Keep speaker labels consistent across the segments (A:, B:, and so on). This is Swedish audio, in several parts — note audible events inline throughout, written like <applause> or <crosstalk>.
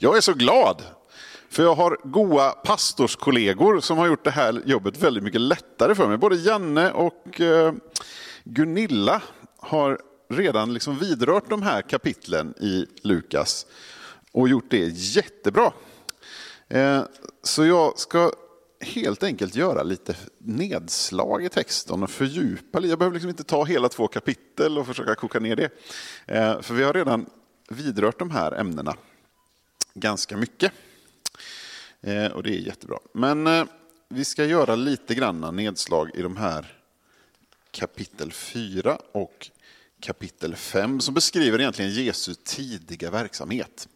A: Jag är så glad, för jag har goa pastorskollegor som har gjort det här jobbet väldigt mycket lättare för mig. Både Janne och eh, Gunilla har redan liksom vidrört de här kapitlen i Lukas och gjort det jättebra. Eh, så jag ska helt enkelt göra lite nedslag i texten och fördjupa lite. Jag behöver liksom inte ta hela två kapitel och försöka koka ner det. Eh, för vi har redan vidrört de här ämnena ganska mycket. Eh, och det är jättebra. Men eh, vi ska göra lite granna nedslag i de här kapitel 4 och kapitel 5 som beskriver egentligen Jesu tidiga verksamhet.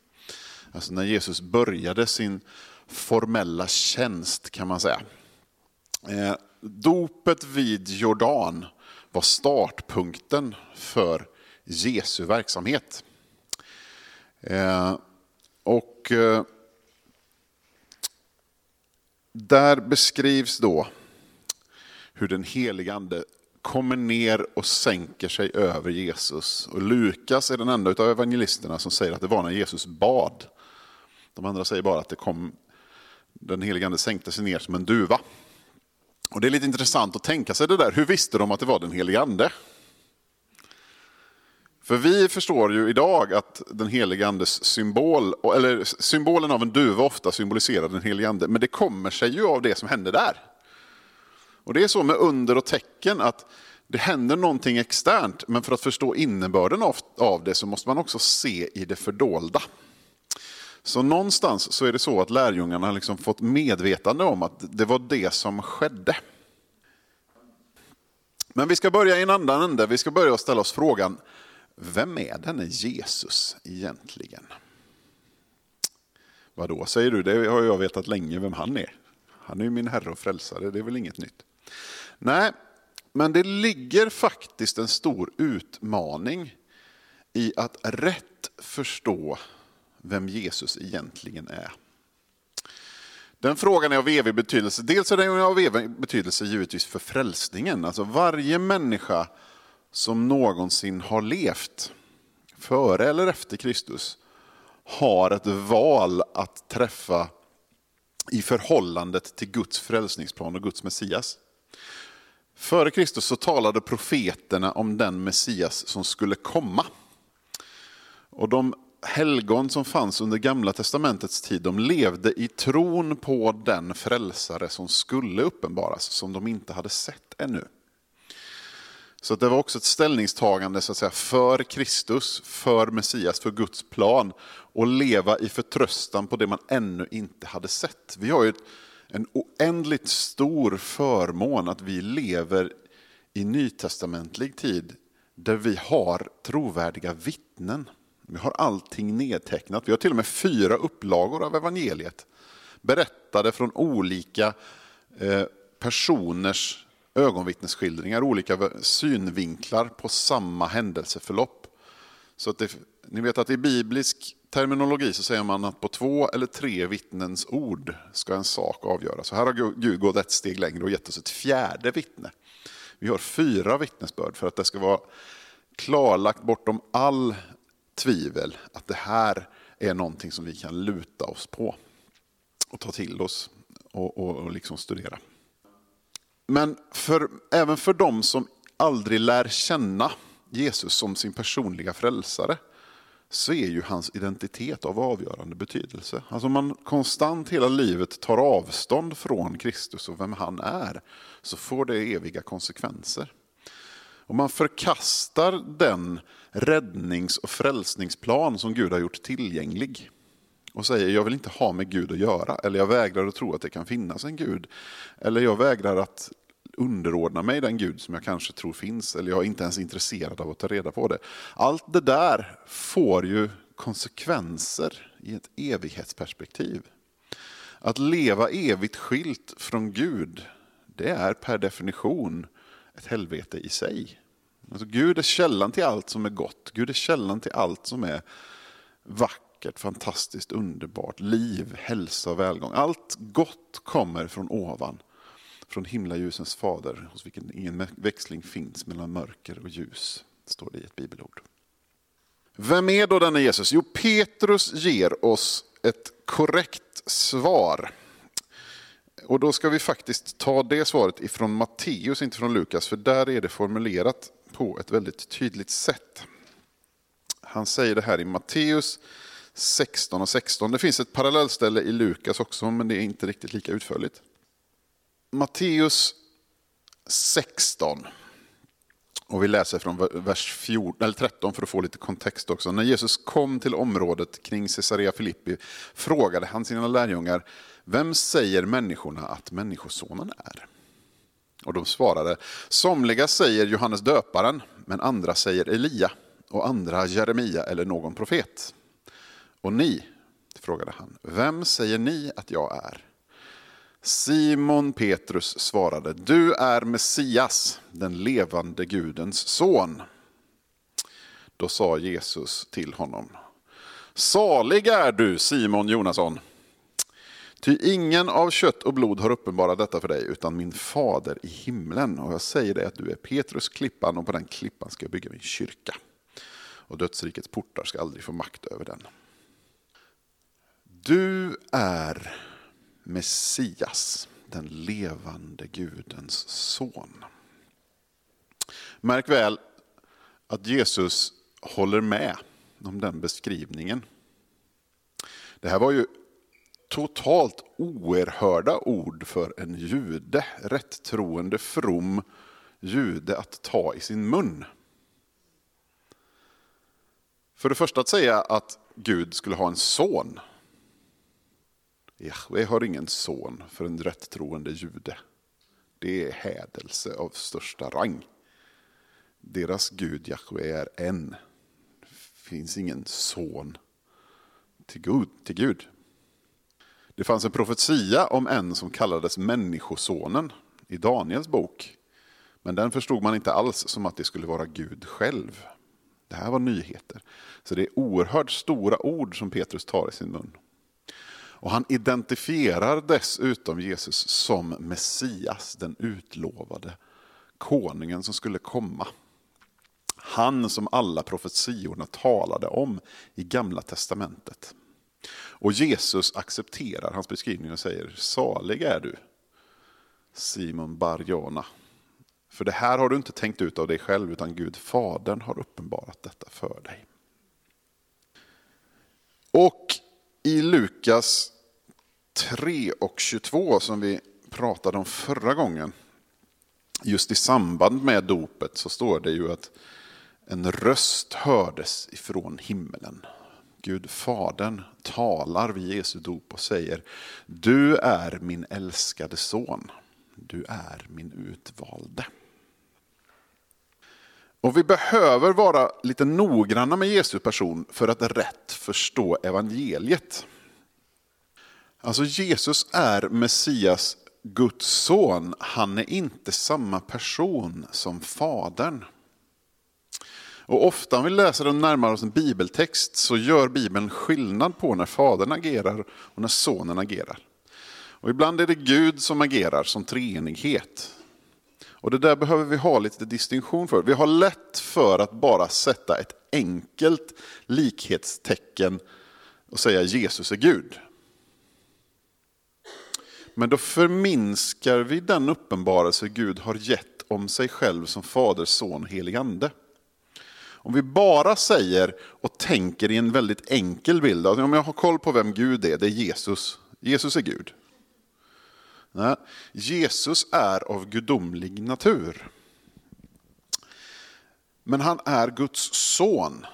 A: Alltså när Jesus började sin formella tjänst kan man säga. Eh, dopet vid Jordan var startpunkten för Jesu verksamhet. Och eh, där beskrivs då hur den helige ande kommer ner och sänker sig över Jesus. Och Lukas är den enda av evangelisterna som säger att det var när Jesus bad. De andra säger bara att det kom, den helige ande sänkte sig ner som en duva. Och Det är lite intressant att tänka sig det där. Hur visste de att det var den helige ande? För vi förstår ju idag att den helige andes symbol, eller symbolen av en duva ofta symboliserar den helige ande, men det kommer sig ju av det som hände där. Och Det är så med under och tecken att det händer någonting externt, men för att förstå innebörden av det så måste man också se i det fördolda. Så någonstans så är det så att lärjungarna har liksom fått medvetande om att det var det som skedde. Men vi ska börja i en annan ände. Vi ska börja ställa oss frågan, vem är denne Jesus egentligen? Vadå säger du? Det har jag vetat länge vem han är. Han är ju min herre och frälsare, det är väl inget nytt. Nej, men det ligger faktiskt en stor utmaning i att rätt förstå vem Jesus egentligen är. Den frågan är av evig betydelse. Dels är den av evig betydelse givetvis för frälsningen. Alltså varje människa som någonsin har levt, före eller efter Kristus, har ett val att träffa i förhållandet till Guds frälsningsplan och Guds Messias. Före Kristus så talade profeterna om den Messias som skulle komma. Och de helgon som fanns under gamla testamentets tid, de levde i tron på den frälsare som skulle uppenbaras, som de inte hade sett ännu. Så det var också ett ställningstagande så att säga, för Kristus, för Messias, för Guds plan. Och leva i förtröstan på det man ännu inte hade sett. Vi har ju en oändligt stor förmån att vi lever i nytestamentlig tid där vi har trovärdiga vittnen. Vi har allting nedtecknat. Vi har till och med fyra upplagor av evangeliet. Berättade från olika eh, personers ögonvittnesskildringar, olika synvinklar på samma händelseförlopp. Så att det, ni vet att i biblisk terminologi så säger man att på två eller tre vittnens ord ska en sak avgöras. Så här har Gud gått ett steg längre och gett oss ett fjärde vittne. Vi har fyra vittnesbörd för att det ska vara klarlagt bortom all tvivel att det här är någonting som vi kan luta oss på och ta till oss och, och, och liksom studera. Men för, även för de som aldrig lär känna Jesus som sin personliga frälsare så är ju hans identitet av avgörande betydelse. Alltså om man konstant hela livet tar avstånd från Kristus och vem han är så får det eviga konsekvenser. Om man förkastar den räddnings och frälsningsplan som Gud har gjort tillgänglig och säger jag vill inte ha med Gud att göra, eller jag vägrar att tro att det kan finnas en Gud, eller jag vägrar att underordna mig den Gud som jag kanske tror finns, eller jag är inte ens intresserad av att ta reda på det. Allt det där får ju konsekvenser i ett evighetsperspektiv. Att leva evigt skilt från Gud, det är per definition ett helvete i sig. Alltså Gud är källan till allt som är gott. Gud är källan till allt som är vackert, fantastiskt, underbart, liv, hälsa och välgång. Allt gott kommer från ovan från himlaljusens fader, hos vilken ingen växling finns mellan mörker och ljus, står det i ett bibelord. Vem är då denne Jesus? Jo, Petrus ger oss ett korrekt svar. Och då ska vi faktiskt ta det svaret ifrån Matteus, inte från Lukas, för där är det formulerat på ett väldigt tydligt sätt. Han säger det här i Matteus 16 och 16. Det finns ett parallellställe i Lukas också, men det är inte riktigt lika utförligt. Matteus 16. Och vi läser från vers 14, eller 13 för att få lite kontext också. När Jesus kom till området kring Caesarea Filippi frågade han sina lärjungar, vem säger människorna att Människosonen är? Och de svarade, somliga säger Johannes döparen, men andra säger Elia och andra Jeremia eller någon profet. Och ni, frågade han, vem säger ni att jag är? Simon Petrus svarade, du är Messias, den levande Gudens son. Då sa Jesus till honom, salig är du Simon Jonasson. Ty ingen av kött och blod har uppenbarat detta för dig, utan min fader i himlen. Och jag säger dig att du är Petrus klippan, och på den klippan ska jag bygga min kyrka. Och dödsrikets portar ska aldrig få makt över den. Du är Messias, den levande Gudens son. Märk väl att Jesus håller med om den beskrivningen. Det här var ju totalt oerhörda ord för en jude, rätttroende from jude att ta i sin mun. För det första att säga att Gud skulle ha en son Jahve har ingen son för en rättroende jude. Det är hädelse av största rang. Deras Gud Jahve är en. Det finns ingen son till Gud, till Gud. Det fanns en profetia om en som kallades Människosonen i Daniels bok. Men den förstod man inte alls som att det skulle vara Gud själv. Det här var nyheter. Så det är oerhört stora ord som Petrus tar i sin mun. Och han identifierar dessutom Jesus som Messias, den utlovade konungen som skulle komma. Han som alla profetiorna talade om i gamla testamentet. Och Jesus accepterar hans beskrivning och säger, salig är du Simon Barjona. För det här har du inte tänkt ut av dig själv, utan Gud, Fadern, har uppenbarat detta för dig. Och i Lukas 3 och 22 som vi pratade om förra gången, just i samband med dopet så står det ju att en röst hördes ifrån himmelen. Gud Fadern talar vid Jesu dop och säger, du är min älskade son, du är min utvalde. Och vi behöver vara lite noggranna med Jesu person för att rätt förstå evangeliet. Alltså Jesus är Messias, Guds son. Han är inte samma person som Fadern. Och ofta om vi läser och närmar oss en bibeltext så gör Bibeln skillnad på när Fadern agerar och när Sonen agerar. Och ibland är det Gud som agerar som treenighet. Och det där behöver vi ha lite distinktion för. Vi har lätt för att bara sätta ett enkelt likhetstecken och säga Jesus är Gud. Men då förminskar vi den uppenbarelse Gud har gett om sig själv som Fader, Son, Helig Ande. Om vi bara säger och tänker i en väldigt enkel bild, alltså om jag har koll på vem Gud är, det är Jesus. Jesus är Gud. Nej, Jesus är av gudomlig natur. Men han är Guds son.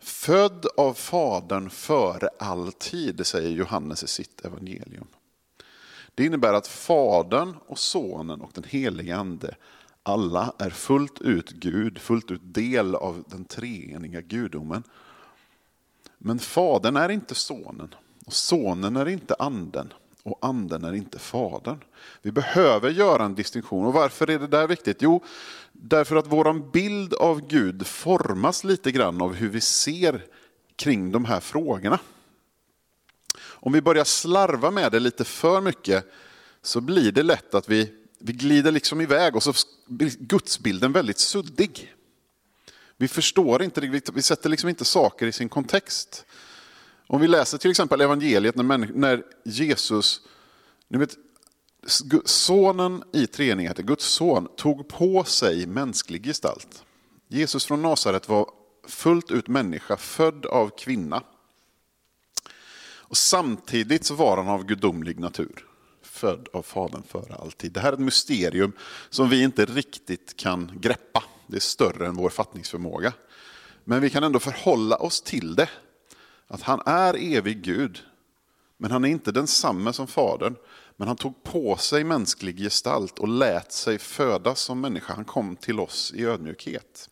A: Född av Fadern före all tid, säger Johannes i sitt evangelium. Det innebär att Fadern och Sonen och den helige Ande alla är fullt ut Gud, fullt ut del av den treeniga gudomen. Men Fadern är inte Sonen, och Sonen är inte Anden, och Anden är inte Fadern. Vi behöver göra en distinktion. Och varför är det där viktigt? Jo, därför att vår bild av Gud formas lite grann av hur vi ser kring de här frågorna. Om vi börjar slarva med det lite för mycket så blir det lätt att vi, vi glider liksom iväg och så blir gudsbilden väldigt suddig. Vi förstår inte, vi sätter liksom inte saker i sin kontext. Om vi läser till exempel evangeliet när, när Jesus, ni vet, sonen i treenigheten, Guds son, tog på sig mänsklig gestalt. Jesus från Nasaret var fullt ut människa, född av kvinna. Och samtidigt så var han av gudomlig natur, född av Fadern före alltid. Det här är ett mysterium som vi inte riktigt kan greppa. Det är större än vår fattningsförmåga. Men vi kan ändå förhålla oss till det. Att han är evig Gud, men han är inte densamme som Fadern. Men han tog på sig mänsklig gestalt och lät sig födas som människa. Han kom till oss i ödmjukhet.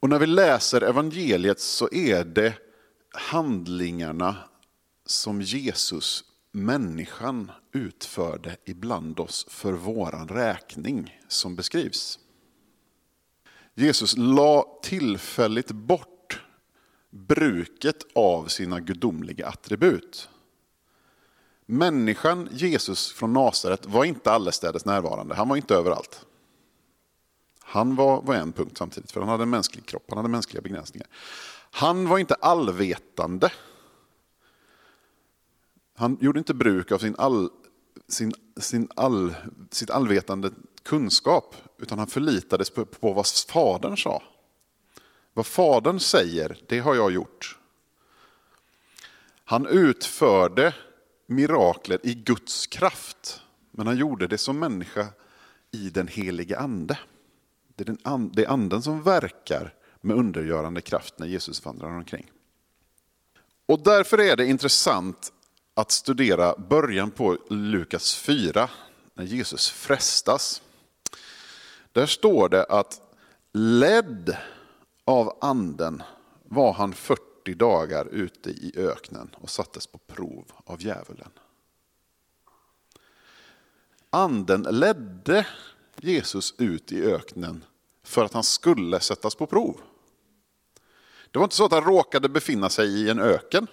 A: Och när vi läser evangeliet så är det handlingarna som Jesus, människan, utförde ibland oss för våran räkning som beskrivs. Jesus la tillfälligt bort bruket av sina gudomliga attribut. Människan Jesus från Nasaret var inte allestädes närvarande, han var inte överallt. Han var, var en punkt samtidigt, för han hade en mänsklig kropp, han hade mänskliga begränsningar. Han var inte allvetande. Han gjorde inte bruk av sin, all, sin, sin all, sitt allvetande kunskap, utan han förlitades på, på vad Fadern sa. Vad Fadern säger, det har jag gjort. Han utförde mirakler i Guds kraft, men han gjorde det som människa i den helige ande. Det är, den det är anden som verkar med undergörande kraft när Jesus vandrar omkring. Och därför är det intressant att studera början på Lukas 4, när Jesus frestas. Där står det att ledd av anden var han 40 dagar ute i öknen och sattes på prov av djävulen. Anden ledde Jesus ut i öknen för att han skulle sättas på prov. Det var inte så att han råkade befinna sig i en öken.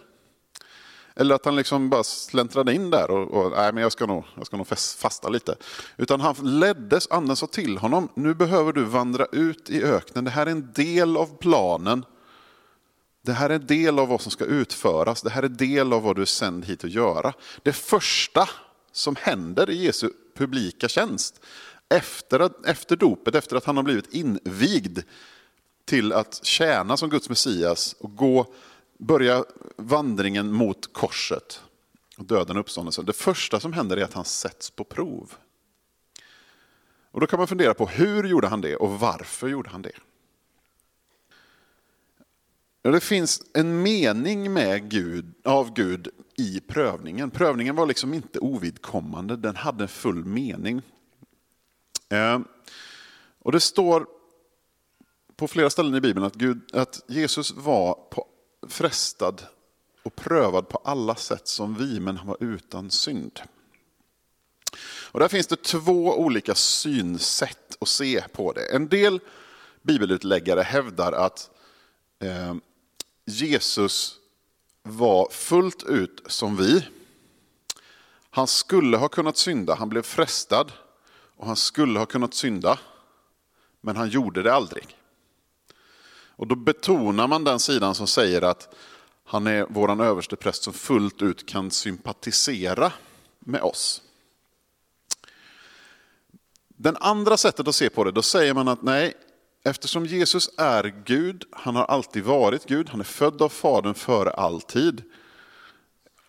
A: Eller att han liksom bara släntrade in där och, och nej, men jag ska nog, jag ska nog fasta lite. Utan han leddes, anden sa till honom, nu behöver du vandra ut i öknen. Det här är en del av planen. Det här är en del av vad som ska utföras. Det här är en del av vad du är sänd hit att göra. Det första som händer i Jesu publika tjänst efter, att, efter dopet, efter att han har blivit invigd till att tjäna som Guds Messias och gå, börja vandringen mot korset och döden och uppståndelsen. Det första som händer är att han sätts på prov. Och Då kan man fundera på hur gjorde han det och varför gjorde han det? Det finns en mening med Gud, av Gud i prövningen. Prövningen var liksom inte ovidkommande, den hade en full mening. Eh, och Det står på flera ställen i Bibeln att, Gud, att Jesus var på, frestad och prövad på alla sätt som vi, men han var utan synd. Och där finns det två olika synsätt att se på det. En del bibelutläggare hävdar att eh, Jesus var fullt ut som vi. Han skulle ha kunnat synda, han blev frestad och han skulle ha kunnat synda, men han gjorde det aldrig. Och då betonar man den sidan som säger att han är vår överste präst som fullt ut kan sympatisera med oss. Den andra sättet att se på det, då säger man att nej, eftersom Jesus är Gud, han har alltid varit Gud, han är född av Fadern före all tid.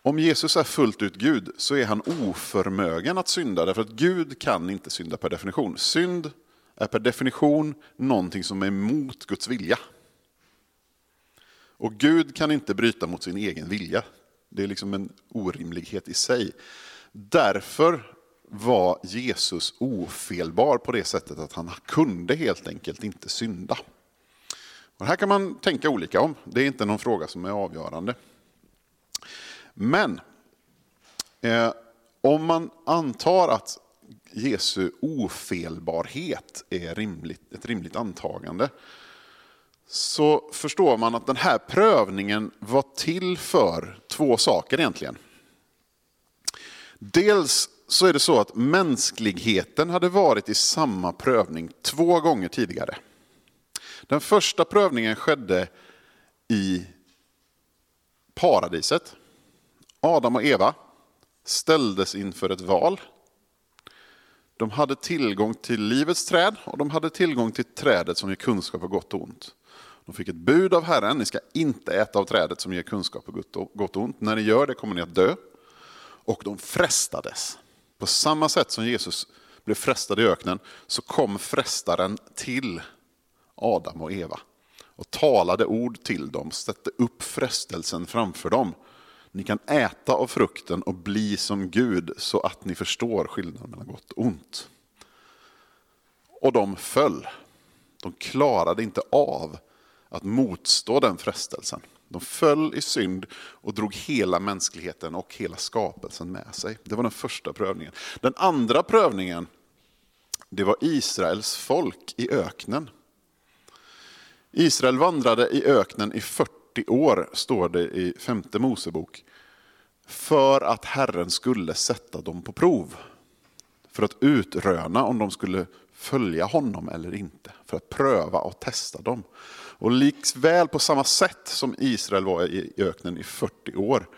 A: Om Jesus är fullt ut Gud så är han oförmögen att synda, därför att Gud kan inte synda per definition. Synd är per definition någonting som är emot Guds vilja. Och Gud kan inte bryta mot sin egen vilja. Det är liksom en orimlighet i sig. Därför var Jesus ofelbar på det sättet att han kunde helt enkelt inte synda. Och det här kan man tänka olika om, det är inte någon fråga som är avgörande. Men eh, om man antar att Jesu ofelbarhet är rimligt, ett rimligt antagande, så förstår man att den här prövningen var till för två saker egentligen. Dels så är det så att mänskligheten hade varit i samma prövning två gånger tidigare. Den första prövningen skedde i paradiset. Adam och Eva ställdes inför ett val. De hade tillgång till livets träd och de hade tillgång till trädet som ger kunskap om gott och ont. De fick ett bud av Herren, ni ska inte äta av trädet som ger kunskap och gott och ont. När ni gör det kommer ni att dö. Och de frestades. På samma sätt som Jesus blev frestad i öknen så kom frestaren till Adam och Eva och talade ord till dem, sätte upp frestelsen framför dem. Ni kan äta av frukten och bli som Gud så att ni förstår skillnaden mellan gott och ont. Och de föll. De klarade inte av att motstå den frestelsen. De föll i synd och drog hela mänskligheten och hela skapelsen med sig. Det var den första prövningen. Den andra prövningen, det var Israels folk i öknen. Israel vandrade i öknen i 40 år, står det i femte Mosebok, för att Herren skulle sätta dem på prov. För att utröna om de skulle följa honom eller inte. För att pröva och testa dem. Och likväl på samma sätt som Israel var i öknen i 40 år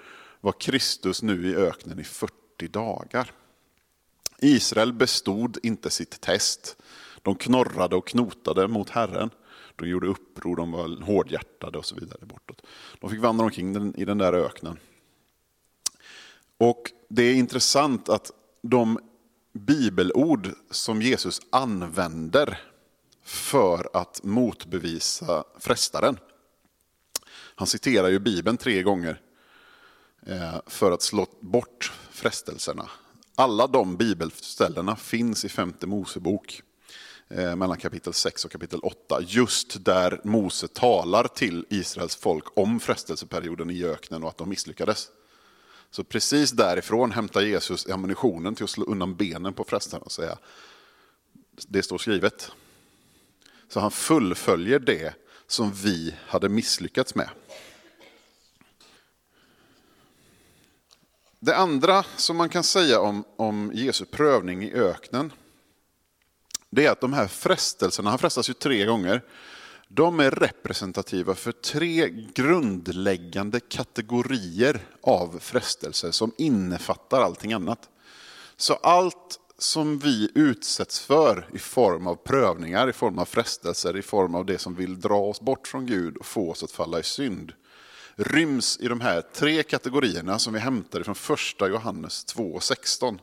A: var Kristus nu i öknen i 40 dagar. Israel bestod inte sitt test. De knorrade och knotade mot Herren. De gjorde uppror, de var hårdhjärtade och så vidare bortåt. De fick vandra omkring i den där öknen. Och det är intressant att de bibelord som Jesus använder för att motbevisa frestaren. Han citerar ju Bibeln tre gånger eh, för att slå bort frestelserna. Alla de bibelställena finns i femte Mosebok eh, mellan kapitel 6 och kapitel 8. Just där Mose talar till Israels folk om frestelseperioden i öknen och att de misslyckades. Så precis därifrån hämtar Jesus ammunitionen till att slå undan benen på frestaren och säga det står skrivet. Så han fullföljer det som vi hade misslyckats med. Det andra som man kan säga om, om Jesu prövning i öknen, det är att de här frestelserna, han frestas ju tre gånger, de är representativa för tre grundläggande kategorier av frestelser som innefattar allting annat. Så allt som vi utsätts för i form av prövningar, i form av frestelser, i form av det som vill dra oss bort från Gud och få oss att falla i synd, ryms i de här tre kategorierna som vi hämtar från första Johannes 2.16.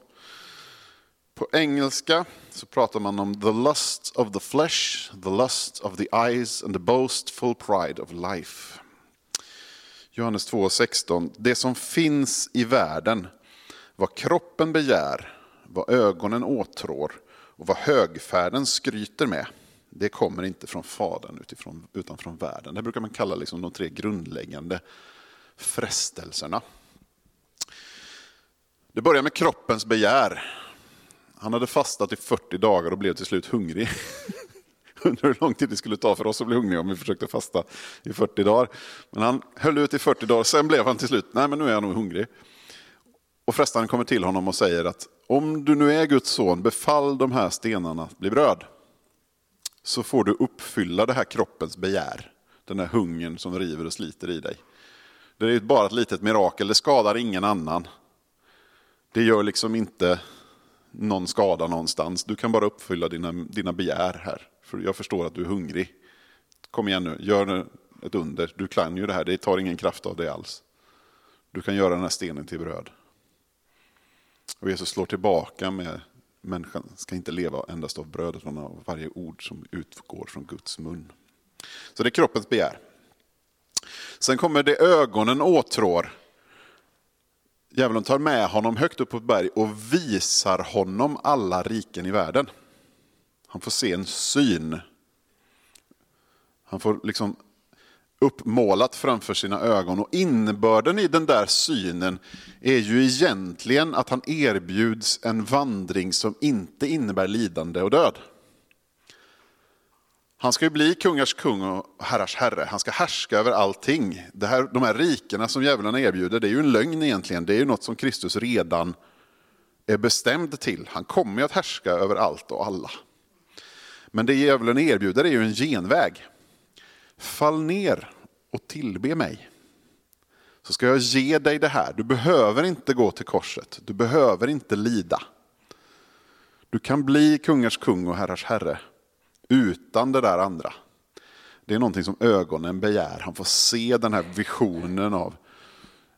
A: På engelska så pratar man om the lust of the flesh, the lust of the eyes and the boastful pride of life. Johannes 2.16. Det som finns i världen, vad kroppen begär, vad ögonen åtrår och vad högfärden skryter med, det kommer inte från Fadern utifrån, utan från världen. Det brukar man kalla liksom de tre grundläggande frestelserna. Det börjar med kroppens begär. Han hade fastat i 40 dagar och blev till slut hungrig. <laughs> Undrar hur lång tid det skulle ta för oss att bli hungriga om vi försökte fasta i 40 dagar. Men han höll ut i 40 dagar, sen blev han till slut, nej men nu är jag nog hungrig. Och frestaren kommer till honom och säger att om du nu är Guds son, befall de här stenarna att bli bröd. Så får du uppfylla det här kroppens begär, den här hungern som river och sliter i dig. Det är bara ett litet mirakel, det skadar ingen annan. Det gör liksom inte någon skada någonstans. Du kan bara uppfylla dina, dina begär här. För jag förstår att du är hungrig. Kom igen nu, gör ett under. Du kan ju det här, det tar ingen kraft av dig alls. Du kan göra den här stenen till bröd. Och Jesus slår tillbaka med människan ska inte leva endast av brödet, utan av varje ord som utgår från Guds mun. Så det är kroppens begär. Sen kommer det ögonen åtrår. Djävulen tar med honom högt upp på ett berg och visar honom alla riken i världen. Han får se en syn. Han får liksom uppmålat framför sina ögon. Och innebörden i den där synen är ju egentligen att han erbjuds en vandring som inte innebär lidande och död. Han ska ju bli kungars kung och herrars herre. Han ska härska över allting. Det här, de här rikena som djävulen erbjuder, det är ju en lögn egentligen. Det är ju något som Kristus redan är bestämd till. Han kommer ju att härska över allt och alla. Men det djävulen erbjuder är ju en genväg. Fall ner och tillbe mig. så ska jag ge dig det här. Du behöver inte gå till korset, du behöver inte lida. Du kan bli kungars kung och herrars herre utan det där andra. Det är någonting som ögonen begär. Han får se den här visionen av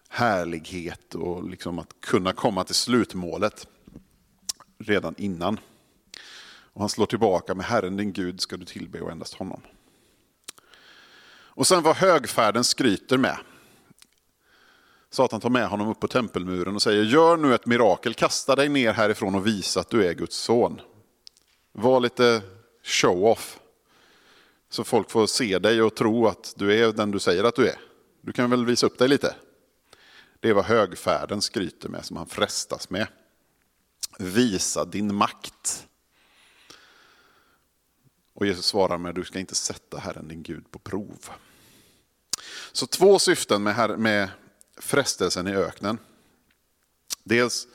A: härlighet och liksom att kunna komma till slutmålet redan innan. Och han slår tillbaka med Herren din Gud ska du tillbe och endast honom. Och sen vad högfärden skryter med. Satan tar med honom upp på tempelmuren och säger gör nu ett mirakel, kasta dig ner härifrån och visa att du är Guds son. Var lite show-off. Så folk får se dig och tro att du är den du säger att du är. Du kan väl visa upp dig lite. Det är vad högfärden skryter med, som han frestas med. Visa din makt. Och Jesus svarar med, du ska inte sätta Herren din Gud på prov. Så två syften med, med frestelsen i öknen. Dels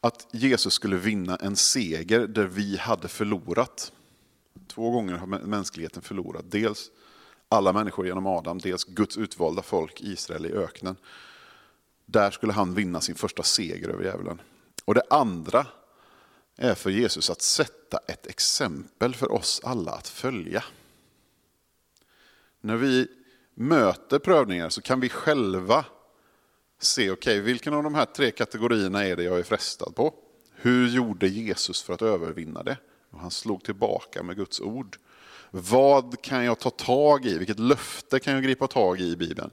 A: att Jesus skulle vinna en seger där vi hade förlorat. Två gånger har mänskligheten förlorat. Dels alla människor genom Adam, dels Guds utvalda folk, Israel i öknen. Där skulle han vinna sin första seger över djävulen. Och det andra är för Jesus att sätta ett exempel för oss alla att följa. När vi möter prövningar så kan vi själva se, okej, okay, vilken av de här tre kategorierna är det jag är frestad på? Hur gjorde Jesus för att övervinna det? Och han slog tillbaka med Guds ord. Vad kan jag ta tag i? Vilket löfte kan jag gripa tag i i Bibeln?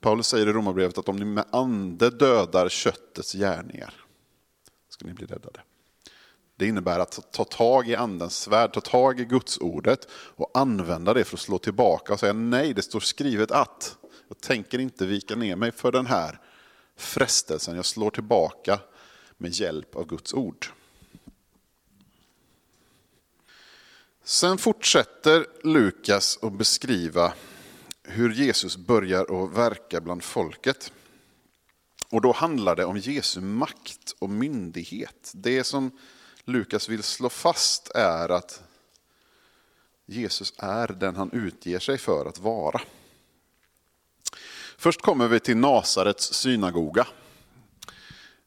A: Paulus säger i Romarbrevet att om ni med ande dödar köttets gärningar ska ni bli räddade. Det innebär att ta tag i andens svärd, ta tag i Guds ordet och använda det för att slå tillbaka och säga nej, det står skrivet att. Jag tänker inte vika ner mig för den här frestelsen, jag slår tillbaka med hjälp av Guds ord. Sen fortsätter Lukas att beskriva hur Jesus börjar att verka bland folket. Och då handlar det om Jesu makt och myndighet. Det som Lukas vill slå fast är att Jesus är den han utger sig för att vara. Först kommer vi till Nasarets synagoga.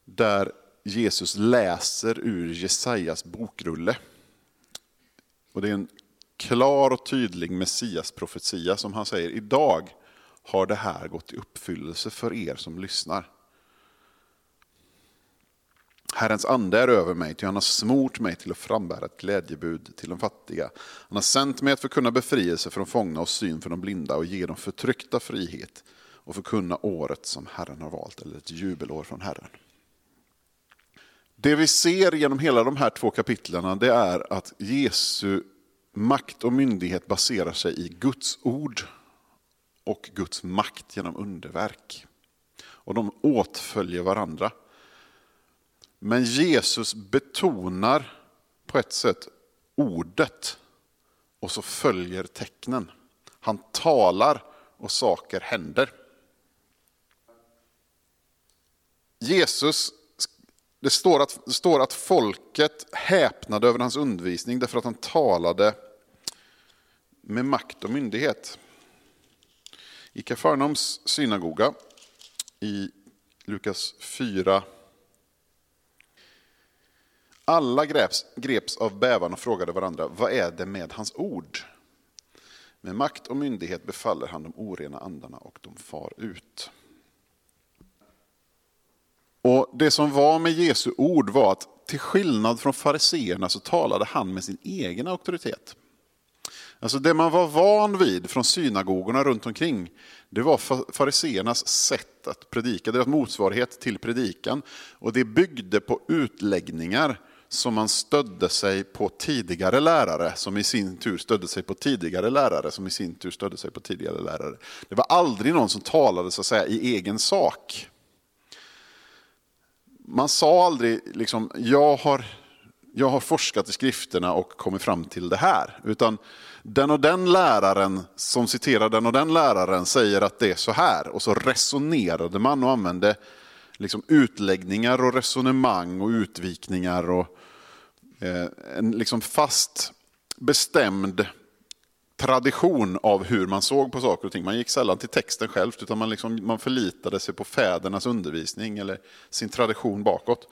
A: Där Jesus läser ur Jesajas bokrulle. Och det är en klar och tydlig Messias-profetia som han säger, idag har det här gått i uppfyllelse för er som lyssnar. Herrens ande är över mig, ty han har smort mig till att frambära ett glädjebud till de fattiga. Han har sänt mig att förkunna befrielse för de fångna och syn för de blinda och ge de förtryckta frihet och förkunna året som Herren har valt, eller ett jubelår från Herren. Det vi ser genom hela de här två kapitlen det är att Jesu makt och myndighet baserar sig i Guds ord och Guds makt genom underverk. Och de åtföljer varandra. Men Jesus betonar på ett sätt ordet och så följer tecknen. Han talar och saker händer. Jesus, det står att, det står att folket häpnade över hans undervisning därför att han talade med makt och myndighet. I Kafarnaums synagoga i Lukas 4 alla greps, greps av bävan och frågade varandra, vad är det med hans ord? Med makt och myndighet befaller han de orena andarna och de far ut. Och Det som var med Jesu ord var att till skillnad från fariseerna så talade han med sin egen auktoritet. Alltså det man var van vid från synagogorna runt omkring, det var fariseernas sätt att predika, deras motsvarighet till predikan. Och det byggde på utläggningar som man stödde sig på tidigare lärare, som i sin tur stödde sig på tidigare lärare, som i sin tur stödde sig på tidigare lärare. Det var aldrig någon som talade så att säga i egen sak. Man sa aldrig liksom, jag har, jag har forskat i skrifterna och kommit fram till det här. Utan den och den läraren som citerar den och den läraren säger att det är så här. Och så resonerade man och använde liksom utläggningar och resonemang och utvikningar och eh, en liksom fast bestämd tradition av hur man såg på saker och ting. Man gick sällan till texten själv, utan man, liksom, man förlitade sig på fädernas undervisning eller sin tradition bakåt.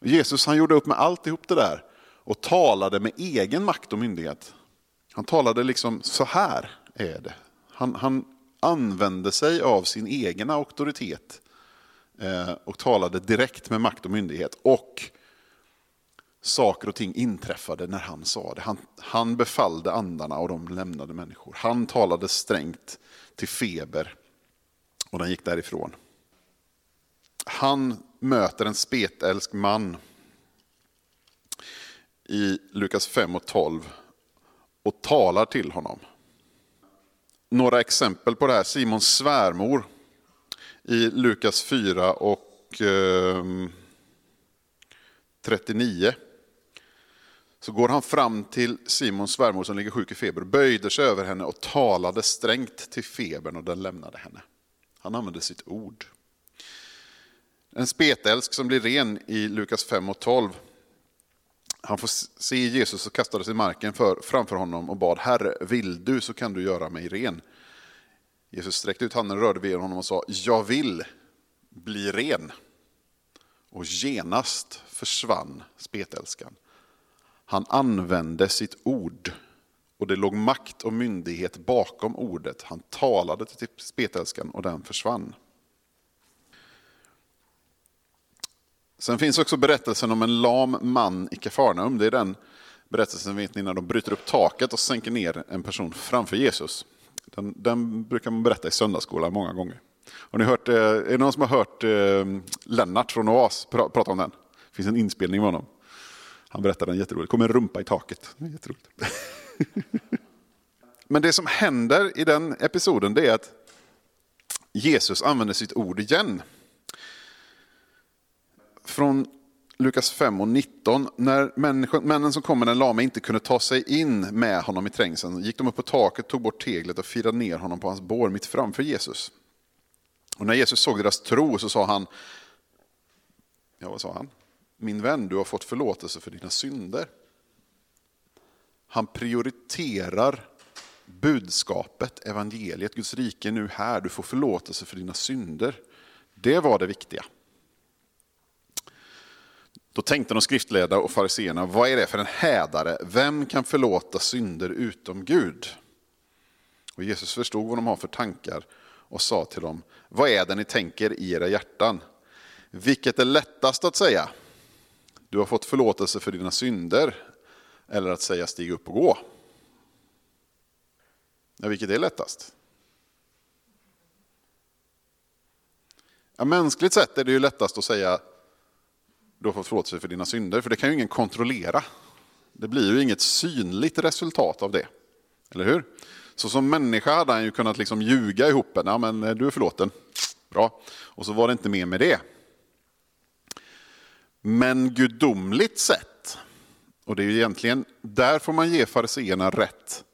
A: Jesus han gjorde upp med alltihop det där och talade med egen makt och myndighet. Han talade liksom, så här är det. Han, han använde sig av sin egen auktoritet Eh, och talade direkt med makt och myndighet. Och saker och ting inträffade när han sa det. Han, han befallde andarna och de lämnade människor. Han talade strängt till feber och den gick därifrån. Han möter en spetälsk man i Lukas 5 och 12 och talar till honom. Några exempel på det här. Simons svärmor i Lukas 4 och eh, 39 så går han fram till Simons svärmor som ligger sjuk i feber, böjde sig över henne och talade strängt till febern och den lämnade henne. Han använde sitt ord. En spetälsk som blir ren i Lukas 5 och 12. Han får se Jesus och kastades sig i marken för, framför honom och bad, Herre, vill du så kan du göra mig ren. Jesus sträckte ut handen, rörde vid honom och sa, jag vill bli ren. Och genast försvann spetälskan. Han använde sitt ord och det låg makt och myndighet bakom ordet. Han talade till spetälskan och den försvann. Sen finns också berättelsen om en lam man i Kafarnaum. Det är den berättelsen vet ni när de bryter upp taket och sänker ner en person framför Jesus. Den, den brukar man berätta i söndagsskolan många gånger. Har ni hört, eh, är det någon som har hört eh, Lennart från Oas prata om den? Det finns en inspelning med honom. Han berättade den jätteroligt. Det kommer en rumpa i taket. Det jätteroligt. <laughs> Men det som händer i den episoden det är att Jesus använder sitt ord igen. Från Lukas 5 och 19. När männen som kom med den lame inte kunde ta sig in med honom i trängseln gick de upp på taket, tog bort teglet och firade ner honom på hans bår mitt framför Jesus. Och när Jesus såg deras tro så sa han, ja vad sa han? Min vän, du har fått förlåtelse för dina synder. Han prioriterar budskapet, evangeliet, Guds rike är nu här, du får förlåtelse för dina synder. Det var det viktiga. Då tänkte de skriftledda och fariseerna, vad är det för en hädare? Vem kan förlåta synder utom Gud? Och Jesus förstod vad de har för tankar och sa till dem, vad är det ni tänker i era hjärtan? Vilket är lättast att säga? Du har fått förlåtelse för dina synder. Eller att säga stig upp och gå. Ja, vilket är lättast? Ja, mänskligt sett är det ju lättast att säga du har fått förlåtelse för dina synder, för det kan ju ingen kontrollera. Det blir ju inget synligt resultat av det. Eller hur? Så som människa hade han ju kunnat liksom ljuga ihop en, ja men eh, du är förlåten, bra. Och så var det inte mer med det. Men gudomligt sett, och det är ju egentligen, där får man ge fariseerna rätt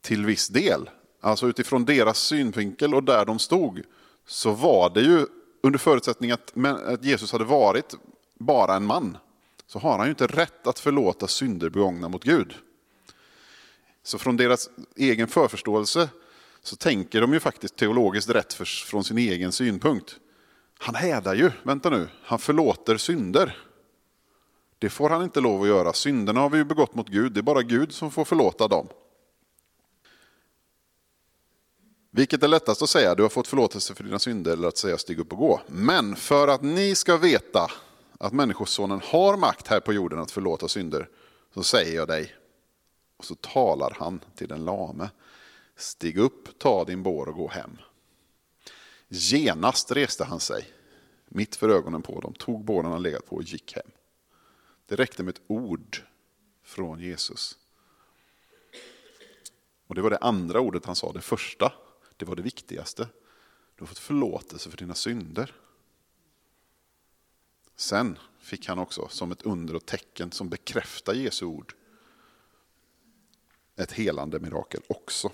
A: till viss del. Alltså utifrån deras synvinkel och där de stod, så var det ju under förutsättning att Jesus hade varit bara en man, så har han ju inte rätt att förlåta synder begångna mot Gud. Så från deras egen förförståelse så tänker de ju faktiskt teologiskt rätt från sin egen synpunkt. Han hädar ju, vänta nu, han förlåter synder. Det får han inte lov att göra. Synderna har vi ju begått mot Gud, det är bara Gud som får förlåta dem. Vilket är lättast att säga, du har fått förlåtelse för dina synder, eller att säga stig upp och gå. Men för att ni ska veta att Människosonen har makt här på jorden att förlåta synder, så säger jag dig. Och så talar han till den lame. Stig upp, ta din bår och gå hem. Genast reste han sig, mitt för ögonen på dem, tog båren han legat på och gick hem. Det räckte med ett ord från Jesus. Och det var det andra ordet han sa, det första, det var det viktigaste. Du har fått förlåtelse för dina synder. Sen fick han också som ett under och tecken som bekräftar Jesu ord ett helande mirakel också.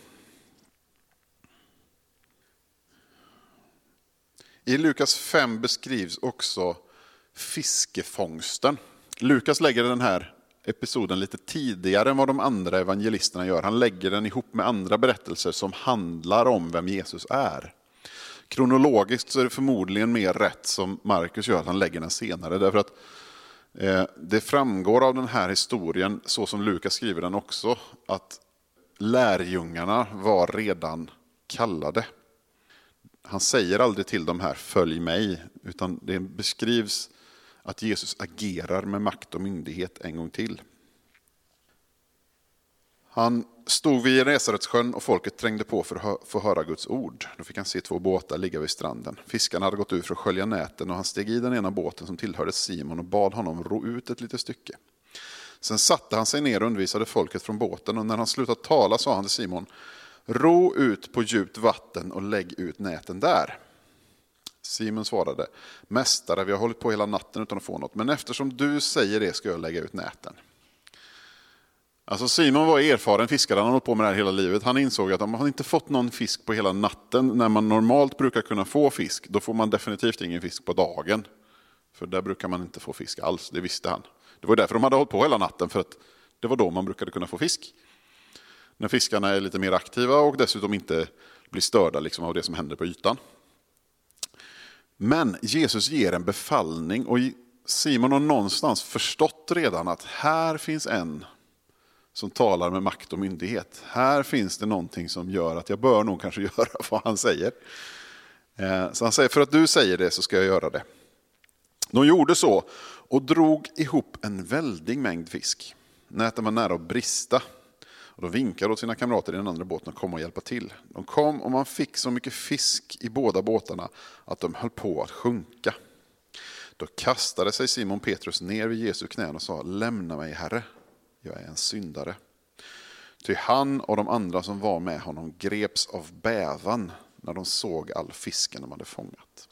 A: I Lukas 5 beskrivs också fiskefångsten. Lukas lägger den här episoden lite tidigare än vad de andra evangelisterna gör. Han lägger den ihop med andra berättelser som handlar om vem Jesus är. Kronologiskt så är det förmodligen mer rätt som Markus gör, att han lägger den senare. Därför att eh, det framgår av den här historien, så som Lukas skriver den också, att lärjungarna var redan kallade. Han säger aldrig till de här, följ mig, utan det beskrivs att Jesus agerar med makt och myndighet en gång till. Han stod vid Genesaretsjön och folket trängde på för att få höra Guds ord. Då fick han se två båtar ligga vid stranden. Fiskarna hade gått ut för att skölja näten och han steg i den ena båten som tillhörde Simon och bad honom ro ut ett litet stycke. Sen satte han sig ner och undervisade folket från båten och när han slutat tala sa han till Simon, ro ut på djupt vatten och lägg ut näten där. Simon svarade, Mästare, vi har hållit på hela natten utan att få något, men eftersom du säger det ska jag lägga ut näten. Alltså Simon var erfaren fiskare, han har hållit på med det här hela livet. Han insåg att om man inte fått någon fisk på hela natten, när man normalt brukar kunna få fisk, då får man definitivt ingen fisk på dagen. För där brukar man inte få fisk alls, det visste han. Det var därför de hade hållit på hela natten, för att det var då man brukade kunna få fisk. När fiskarna är lite mer aktiva och dessutom inte blir störda liksom av det som händer på ytan. Men Jesus ger en befallning och Simon har någonstans förstått redan att här finns en som talar med makt och myndighet. Här finns det någonting som gör att jag bör nog kanske <laughs> göra vad han säger. Eh, så han säger, för att du säger det så ska jag göra det. De gjorde så och drog ihop en väldig mängd fisk. Näten var nära att brista. Och de vinkade åt sina kamrater i den andra båten att komma och hjälpa till. De kom och man fick så mycket fisk i båda båtarna att de höll på att sjunka. Då kastade sig Simon Petrus ner vid Jesu knän och sa, lämna mig Herre, jag är en syndare. Ty han och de andra som var med honom greps av bävan när de såg all fisken de hade fångat.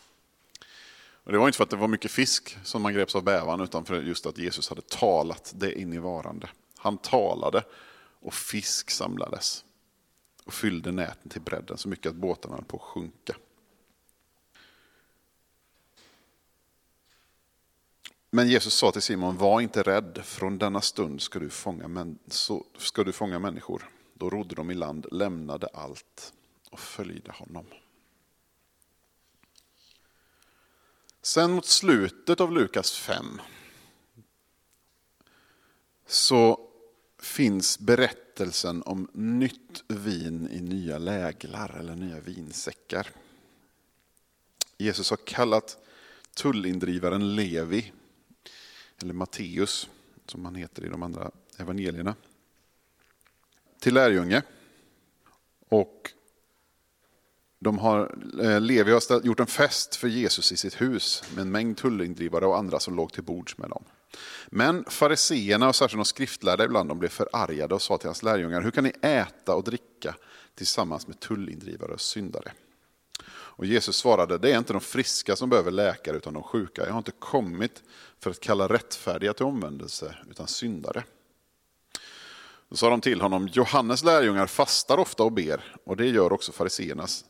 A: Och det var inte för att det var mycket fisk som man greps av bävan, utan för just att Jesus hade talat det in i varande. Han talade och fisk samlades och fyllde näten till bredden så mycket att båtarna höll på att sjunka. Men Jesus sa till Simon, var inte rädd, från denna stund ska du fånga, män, så ska du fånga människor. Då rodde de i land, lämnade allt och följde honom. Sen mot slutet av Lukas 5 så finns berättelsen om nytt vin i nya läglar eller nya vinsäckar. Jesus har kallat tullindrivaren Levi eller Matteus som han heter i de andra evangelierna, till lärjunge. Och de har, eh, Levi har gjort en fest för Jesus i sitt hus med en mängd tullindrivare och andra som låg till bords med dem. Men fariseerna och särskilt de skriftlärda ibland de blev förargade och sa till hans lärjungar, hur kan ni äta och dricka tillsammans med tullindrivare och syndare? Och Jesus svarade, det är inte de friska som behöver läkare utan de sjuka. Jag har inte kommit för att kalla rättfärdiga till omvändelse utan syndare. Då sa de till honom, Johannes lärjungar fastar ofta och ber och det gör också fariseernas.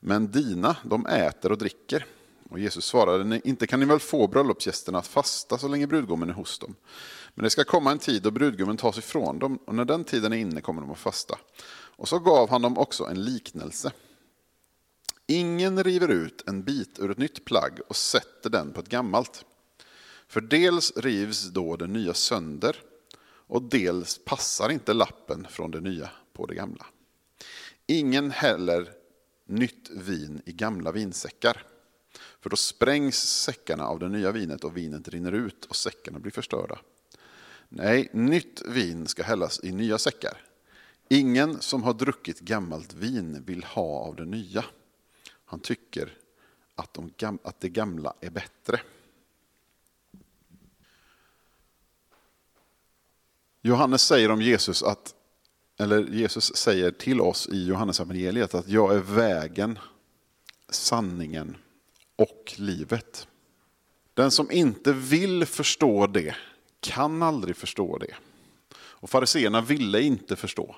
A: Men dina, de äter och dricker. Och Jesus svarade, inte kan ni väl få bröllopsgästerna att fasta så länge brudgummen är hos dem. Men det ska komma en tid då brudgummen tas ifrån dem och när den tiden är inne kommer de att fasta. Och så gav han dem också en liknelse. Ingen river ut en bit ur ett nytt plagg och sätter den på ett gammalt. För dels rivs då det nya sönder och dels passar inte lappen från det nya på det gamla. Ingen häller nytt vin i gamla vinsäckar. För då sprängs säckarna av det nya vinet och vinet rinner ut och säckarna blir förstörda. Nej, nytt vin ska hällas i nya säckar. Ingen som har druckit gammalt vin vill ha av det nya. Han tycker att, de, att det gamla är bättre. Johannes säger om Jesus att, eller Jesus säger till oss i Johannes evangeliet att jag är vägen, sanningen och livet. Den som inte vill förstå det kan aldrig förstå det. Och fariseerna ville inte förstå.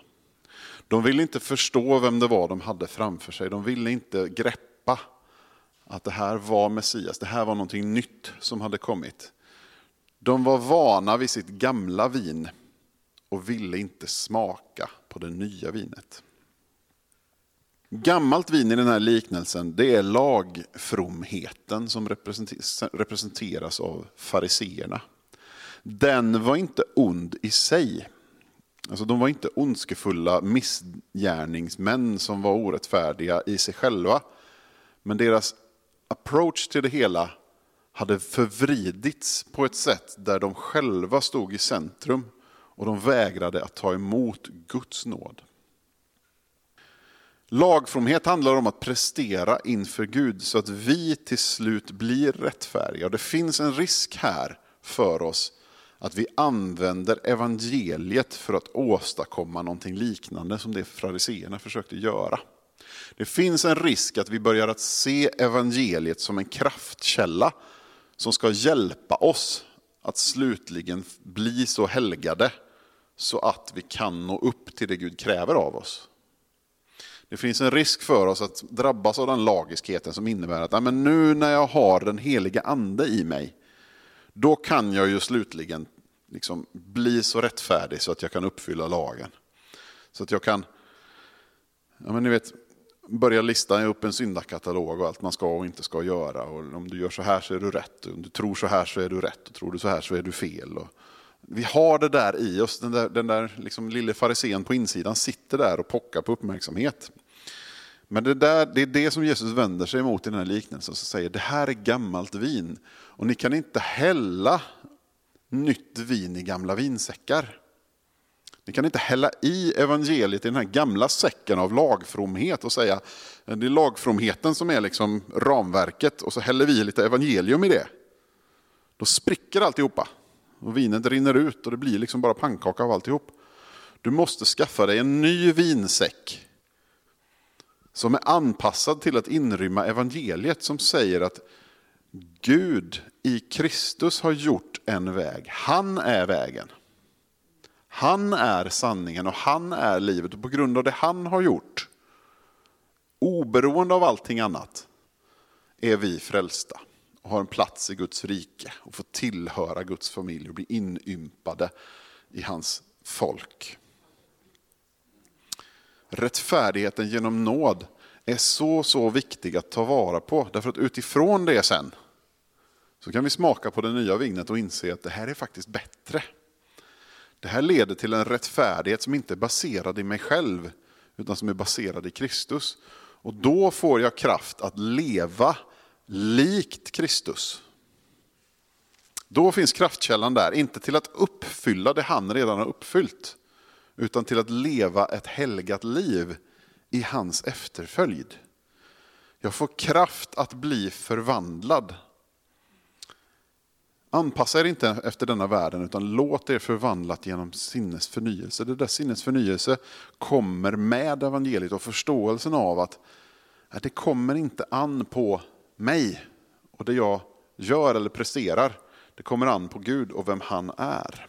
A: De ville inte förstå vem det var de hade framför sig. De ville inte greppa att det här var Messias, det här var någonting nytt som hade kommit. De var vana vid sitt gamla vin och ville inte smaka på det nya vinet. Gammalt vin i den här liknelsen det är lagfromheten som representeras av fariseerna. Den var inte ond i sig. Alltså de var inte ondskefulla missgärningsmän som var orättfärdiga i sig själva. Men deras approach till det hela hade förvridits på ett sätt där de själva stod i centrum och de vägrade att ta emot Guds nåd. Lagfromhet handlar om att prestera inför Gud så att vi till slut blir rättfärdiga. Det finns en risk här för oss att vi använder evangeliet för att åstadkomma någonting liknande som det fariseerna försökte göra. Det finns en risk att vi börjar att se evangeliet som en kraftkälla som ska hjälpa oss att slutligen bli så helgade så att vi kan nå upp till det Gud kräver av oss. Det finns en risk för oss att drabbas av den lagiskheten som innebär att men nu när jag har den heliga ande i mig, då kan jag ju slutligen liksom bli så rättfärdig så att jag kan uppfylla lagen. Så att jag kan, ja men ni vet, börja lista upp en syndakatalog och allt man ska och inte ska göra. Och om du gör så här så är du rätt, om du tror så här så är du rätt, och tror du så här så är du fel. Och vi har det där i oss, den där, den där liksom lille farisén på insidan sitter där och pockar på uppmärksamhet. Men det, där, det är det som Jesus vänder sig emot i den här liknelsen, som säger det här är gammalt vin och ni kan inte hälla nytt vin i gamla vinsäckar. Ni kan inte hälla i evangeliet i den här gamla säcken av lagfromhet och säga det är lagfromheten som är liksom ramverket och så häller vi lite evangelium i det. Då spricker alltihopa och vinet rinner ut och det blir liksom bara pannkaka av alltihop. Du måste skaffa dig en ny vinsäck som är anpassad till att inrymma evangeliet som säger att Gud i Kristus har gjort en väg. Han är vägen. Han är sanningen och han är livet. Och på grund av det han har gjort, oberoende av allting annat, är vi frälsta och har en plats i Guds rike och får tillhöra Guds familj och bli inympade i hans folk. Rättfärdigheten genom nåd är så, så viktig att ta vara på. Därför att utifrån det sen så kan vi smaka på det nya vinet och inse att det här är faktiskt bättre. Det här leder till en rättfärdighet som inte är baserad i mig själv, utan som är baserad i Kristus. Och då får jag kraft att leva likt Kristus. Då finns kraftkällan där, inte till att uppfylla det han redan har uppfyllt, utan till att leva ett helgat liv i hans efterföljd. Jag får kraft att bli förvandlad Anpassa er inte efter denna världen utan låt er förvandlat genom sinnesförnyelse. Det där sinnesförnyelse kommer med evangeliet och förståelsen av att det kommer inte an på mig och det jag gör eller presterar. Det kommer an på Gud och vem han är.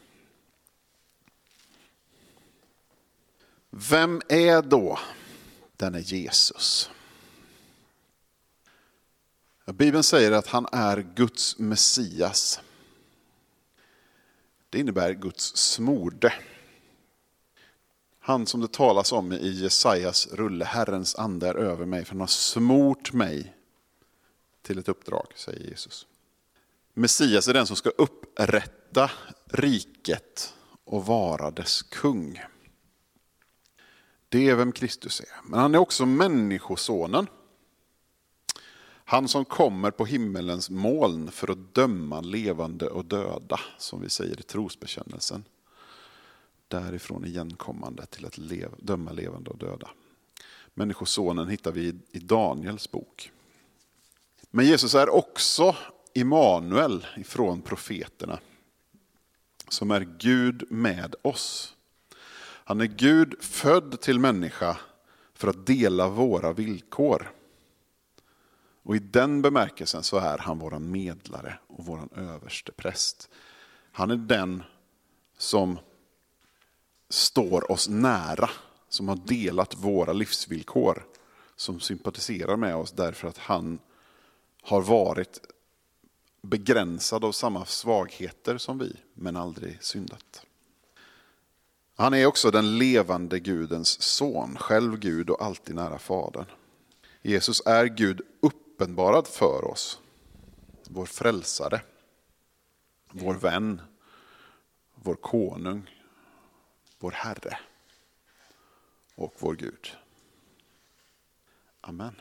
A: Vem är då denne Jesus? Bibeln säger att han är Guds Messias. Det innebär Guds smorde. Han som det talas om i Jesajas rulle, Herrens ande är över mig, för han har smort mig till ett uppdrag, säger Jesus. Messias är den som ska upprätta riket och vara dess kung. Det är vem Kristus är. Men han är också människosonen. Han som kommer på himmelens moln för att döma levande och döda, som vi säger i trosbekännelsen. Därifrån igenkommande till att leva, döma levande och döda. Människosonen hittar vi i Daniels bok. Men Jesus är också Immanuel ifrån profeterna, som är Gud med oss. Han är Gud född till människa för att dela våra villkor. Och i den bemärkelsen så är han vår medlare och vår överste präst. Han är den som står oss nära, som har delat våra livsvillkor, som sympatiserar med oss därför att han har varit begränsad av samma svagheter som vi, men aldrig syndat. Han är också den levande Gudens son, själv Gud och alltid nära Fadern. Jesus är Gud uppenbarad för oss, vår frälsare, vår vän, vår konung, vår Herre och vår Gud. Amen.